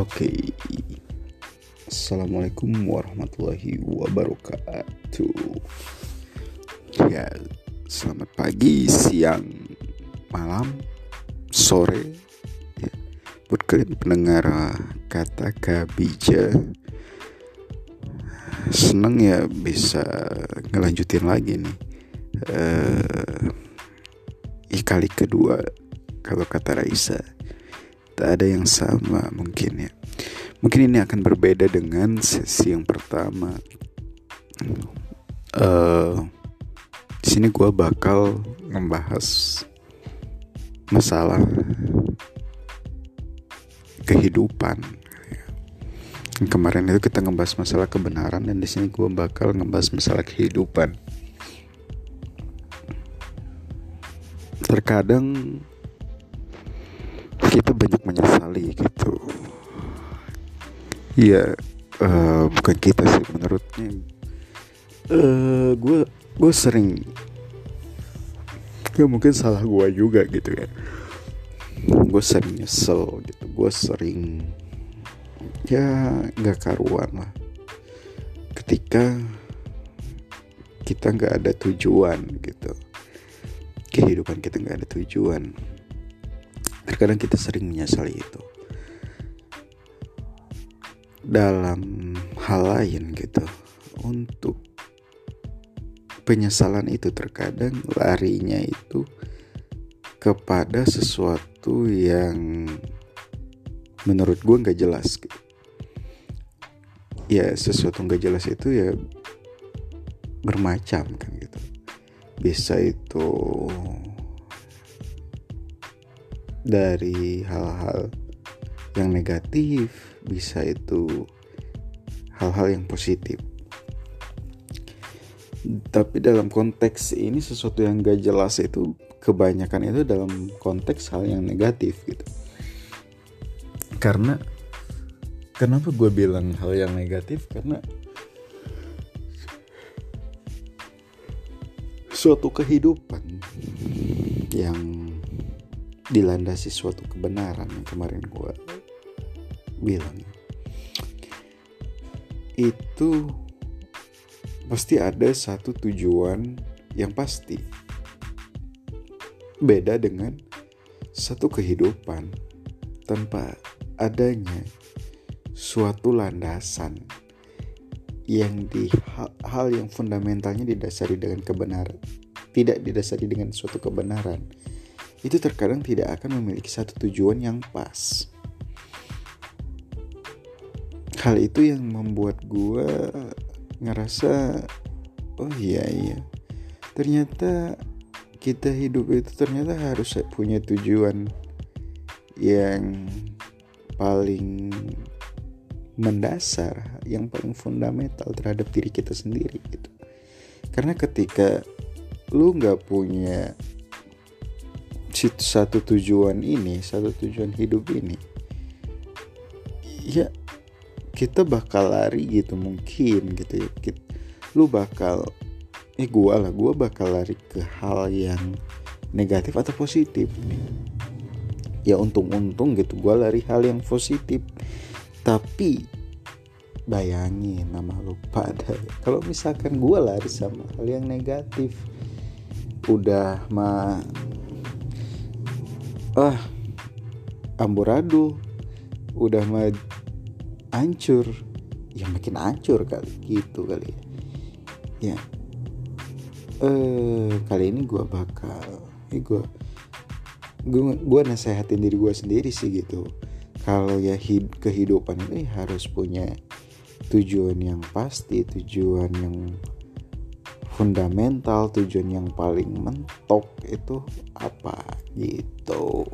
Oke. Assalamualaikum warahmatullahi wabarakatuh. Ya, selamat pagi, siang, malam, sore. Ya, buat kalian pendengar kata kabija. Seneng ya bisa ngelanjutin lagi nih. Uh, kali kedua kalau kata Raisa tak ada yang sama mungkin ya. Mungkin ini akan berbeda dengan sesi yang pertama. Uh, di sini gue bakal membahas masalah kehidupan. Kemarin itu kita ngebahas masalah kebenaran dan di sini gue bakal ngebahas masalah kehidupan. Terkadang kita banyak menyesali gitu. Iya uh, bukan kita sih menurutnya. Gue uh, gue sering ya mungkin salah gue juga gitu ya. Gue sering nyesel gitu gue sering ya nggak karuan lah. Ketika kita nggak ada tujuan gitu. Kehidupan kita nggak ada tujuan terkadang kita sering menyesali itu dalam hal lain gitu untuk penyesalan itu terkadang larinya itu kepada sesuatu yang menurut gue nggak jelas gitu. ya sesuatu nggak jelas itu ya bermacam kan gitu bisa itu dari hal-hal yang negatif bisa itu hal-hal yang positif. Tapi dalam konteks ini sesuatu yang gak jelas itu kebanyakan itu dalam konteks hal yang negatif gitu. Karena kenapa gue bilang hal yang negatif? Karena suatu kehidupan yang dilandasi suatu kebenaran yang kemarin gue bilang. Itu pasti ada satu tujuan yang pasti. Beda dengan satu kehidupan tanpa adanya suatu landasan yang di hal, hal yang fundamentalnya didasari dengan kebenaran tidak didasari dengan suatu kebenaran itu terkadang tidak akan memiliki satu tujuan yang pas. Hal itu yang membuat gue ngerasa oh iya iya. Ternyata kita hidup itu ternyata harus punya tujuan yang paling mendasar yang paling fundamental terhadap diri kita sendiri gitu. Karena ketika lu nggak punya satu tujuan ini satu tujuan hidup ini ya kita bakal lari gitu mungkin gitu ya. Lu bakal eh gua lah gua bakal lari ke hal yang negatif atau positif ya untung-untung gitu gua lari hal yang positif. Tapi bayangin nama lu pada kalau misalkan gue lari sama hal yang negatif udah mah ah amburadul. Udah mah hancur. Ya makin hancur kali gitu kali ya. Ya. Eh kali ini gue bakal ini gue gue gue nasehatin diri gue sendiri sih gitu. Kalau ya hid kehidupan ini harus punya tujuan yang pasti tujuan yang fundamental tujuan yang paling mentok itu apa gitu